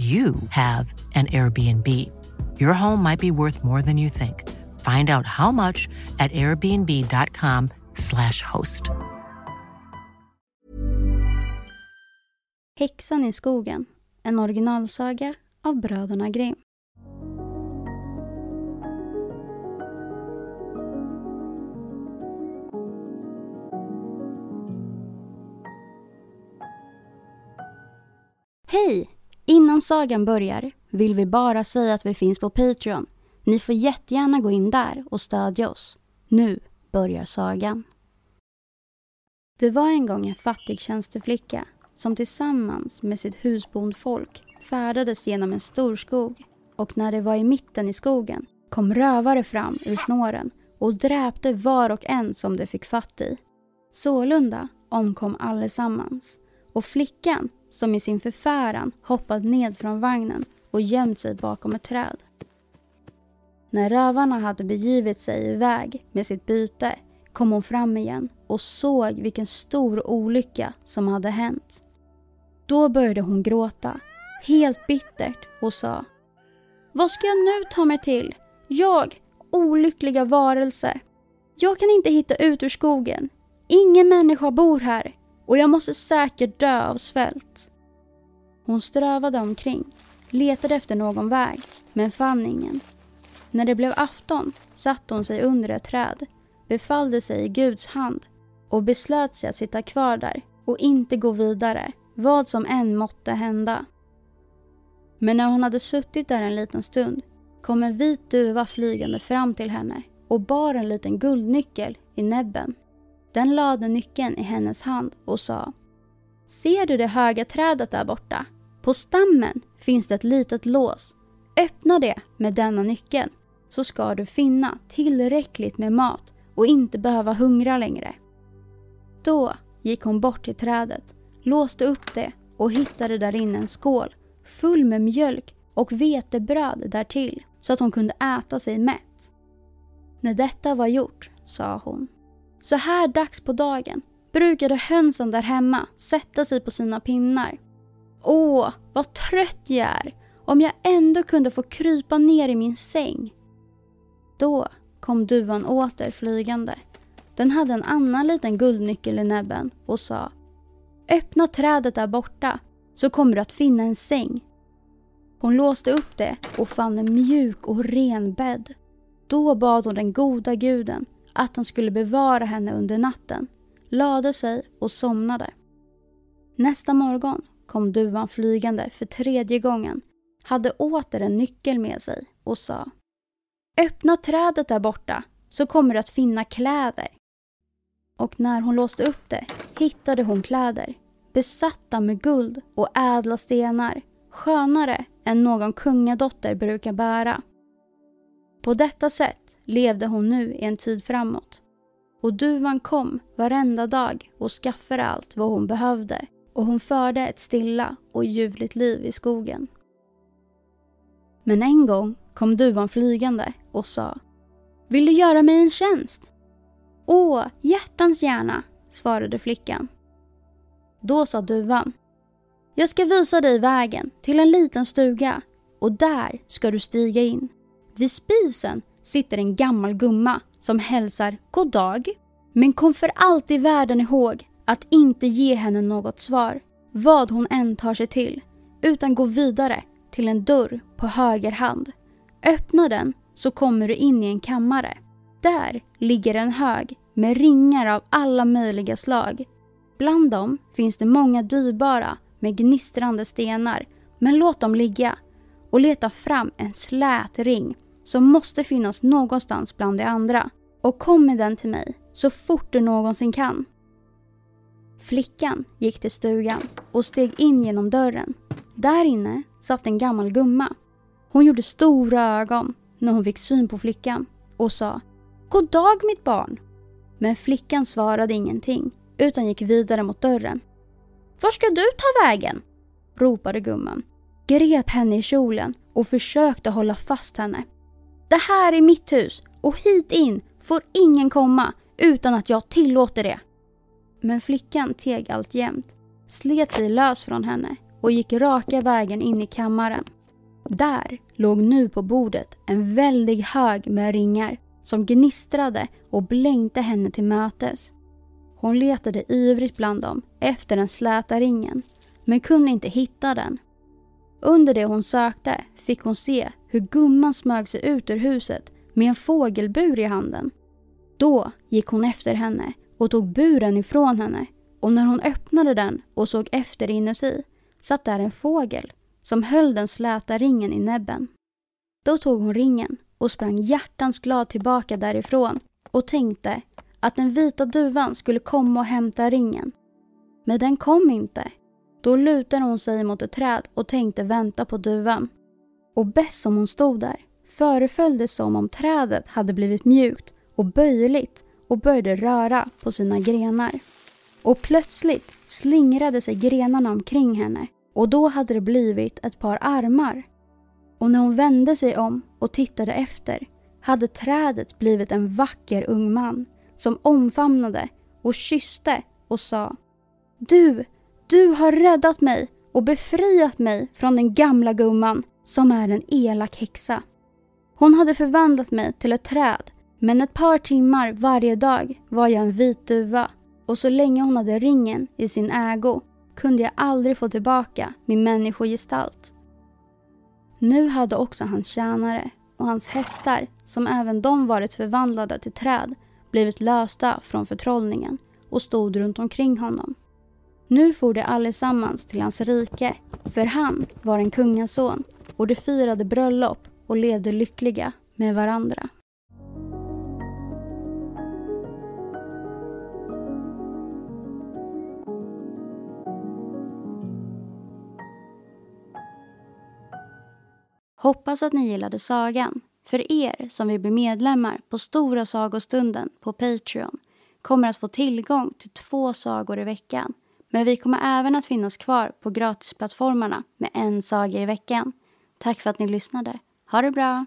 you have an Airbnb. Your home might be worth more than you think. Find out how much at airbnb.com/slash host. Häxan i skogen, en originalsaga av bröderna Grimm. Hej! Innan sagan börjar vill vi bara säga att vi finns på Patreon. Ni får jättegärna gå in där och stödja oss. Nu börjar sagan. Det var en gång en fattig tjänsteflicka som tillsammans med sitt husbondfolk färdades genom en stor skog och när det var i mitten i skogen kom rövare fram ur snåren och dräpte var och en som de fick fatt i. Sålunda omkom allesammans och flickan som i sin förfäran hoppat ned från vagnen och gömt sig bakom ett träd. När rövarna hade begivit sig iväg med sitt byte kom hon fram igen och såg vilken stor olycka som hade hänt. Då började hon gråta, helt bittert och sa Vad ska jag nu ta mig till? Jag, olyckliga varelse. Jag kan inte hitta ut ur skogen. Ingen människa bor här och jag måste säkert dö av svält. Hon strövade omkring, letade efter någon väg, men fann ingen. När det blev afton satte hon sig under ett träd, befallde sig i Guds hand och beslöt sig att sitta kvar där och inte gå vidare, vad som än måtte hända. Men när hon hade suttit där en liten stund kom en vit duva flygande fram till henne och bar en liten guldnyckel i näbben. Den lade nyckeln i hennes hand och sa Ser du det höga trädet där borta? På stammen finns det ett litet lås. Öppna det med denna nyckeln så ska du finna tillräckligt med mat och inte behöva hungra längre. Då gick hon bort till trädet, låste upp det och hittade där inne en skål full med mjölk och vetebröd därtill så att hon kunde äta sig mätt. När detta var gjort sa hon så här dags på dagen brukade hönsen där hemma sätta sig på sina pinnar. Åh, vad trött jag är! Om jag ändå kunde få krypa ner i min säng. Då kom duvan åter flygande. Den hade en annan liten guldnyckel i näbben och sa Öppna trädet där borta så kommer du att finna en säng. Hon låste upp det och fann en mjuk och ren bädd. Då bad hon den goda guden att han skulle bevara henne under natten, lade sig och somnade. Nästa morgon kom duvan flygande för tredje gången, hade åter en nyckel med sig och sa Öppna trädet där borta så kommer du att finna kläder. Och när hon låste upp det hittade hon kläder besatta med guld och ädla stenar, skönare än någon kungadotter brukar bära. På detta sätt levde hon nu i en tid framåt. Och duvan kom varenda dag och skaffade allt vad hon behövde och hon förde ett stilla och ljuvligt liv i skogen. Men en gång kom duvan flygande och sa Vill du göra mig en tjänst? Åh, hjärtans gärna, svarade flickan. Då sa duvan Jag ska visa dig vägen till en liten stuga och där ska du stiga in. Vid spisen sitter en gammal gumma som hälsar God dag. Men kom för allt i världen ihåg att inte ge henne något svar, vad hon än tar sig till, utan gå vidare till en dörr på höger hand. Öppna den så kommer du in i en kammare. Där ligger en hög med ringar av alla möjliga slag. Bland dem finns det många dyrbara med gnistrande stenar, men låt dem ligga och leta fram en slät ring som måste finnas någonstans bland de andra och kom med den till mig så fort du någonsin kan. Flickan gick till stugan och steg in genom dörren. Där inne satt en gammal gumma. Hon gjorde stora ögon när hon fick syn på flickan och sa God dag mitt barn. Men flickan svarade ingenting utan gick vidare mot dörren. Var ska du ta vägen? ropade gumman, grep henne i kjolen och försökte hålla fast henne. Det här är mitt hus och hit in får ingen komma utan att jag tillåter det. Men flickan teg alltjämt, slet sig lös från henne och gick raka vägen in i kammaren. Där låg nu på bordet en väldig hög med ringar som gnistrade och blänkte henne till mötes. Hon letade ivrigt bland dem efter den släta ringen men kunde inte hitta den. Under det hon sökte fick hon se hur gumman smög sig ut ur huset med en fågelbur i handen. Då gick hon efter henne och tog buren ifrån henne och när hon öppnade den och såg efter inuti satt där en fågel som höll den släta ringen i näbben. Då tog hon ringen och sprang hjärtans glad tillbaka därifrån och tänkte att den vita duvan skulle komma och hämta ringen. Men den kom inte. Då lutade hon sig mot ett träd och tänkte vänta på duvan. Och bäst som hon stod där föreföll det som om trädet hade blivit mjukt och böjligt och började röra på sina grenar. Och plötsligt slingrade sig grenarna omkring henne och då hade det blivit ett par armar. Och när hon vände sig om och tittade efter hade trädet blivit en vacker ung man som omfamnade och kysste och sa Du, du har räddat mig och befriat mig från den gamla gumman som är en elak häxa. Hon hade förvandlat mig till ett träd men ett par timmar varje dag var jag en vit duva och så länge hon hade ringen i sin ägo kunde jag aldrig få tillbaka min människogestalt. Nu hade också hans tjänare och hans hästar, som även de varit förvandlade till träd, blivit lösta från förtrollningen och stod runt omkring honom. Nu for de allesammans till hans rike, för han var en kungason och de firade bröllop och levde lyckliga med varandra. Hoppas att ni gillade sagan. För er som vill bli medlemmar på Stora sagostunden på Patreon kommer att få tillgång till två sagor i veckan. Men vi kommer även att finnas kvar på gratisplattformarna med en saga i veckan. Tack för att ni lyssnade. Ha det bra!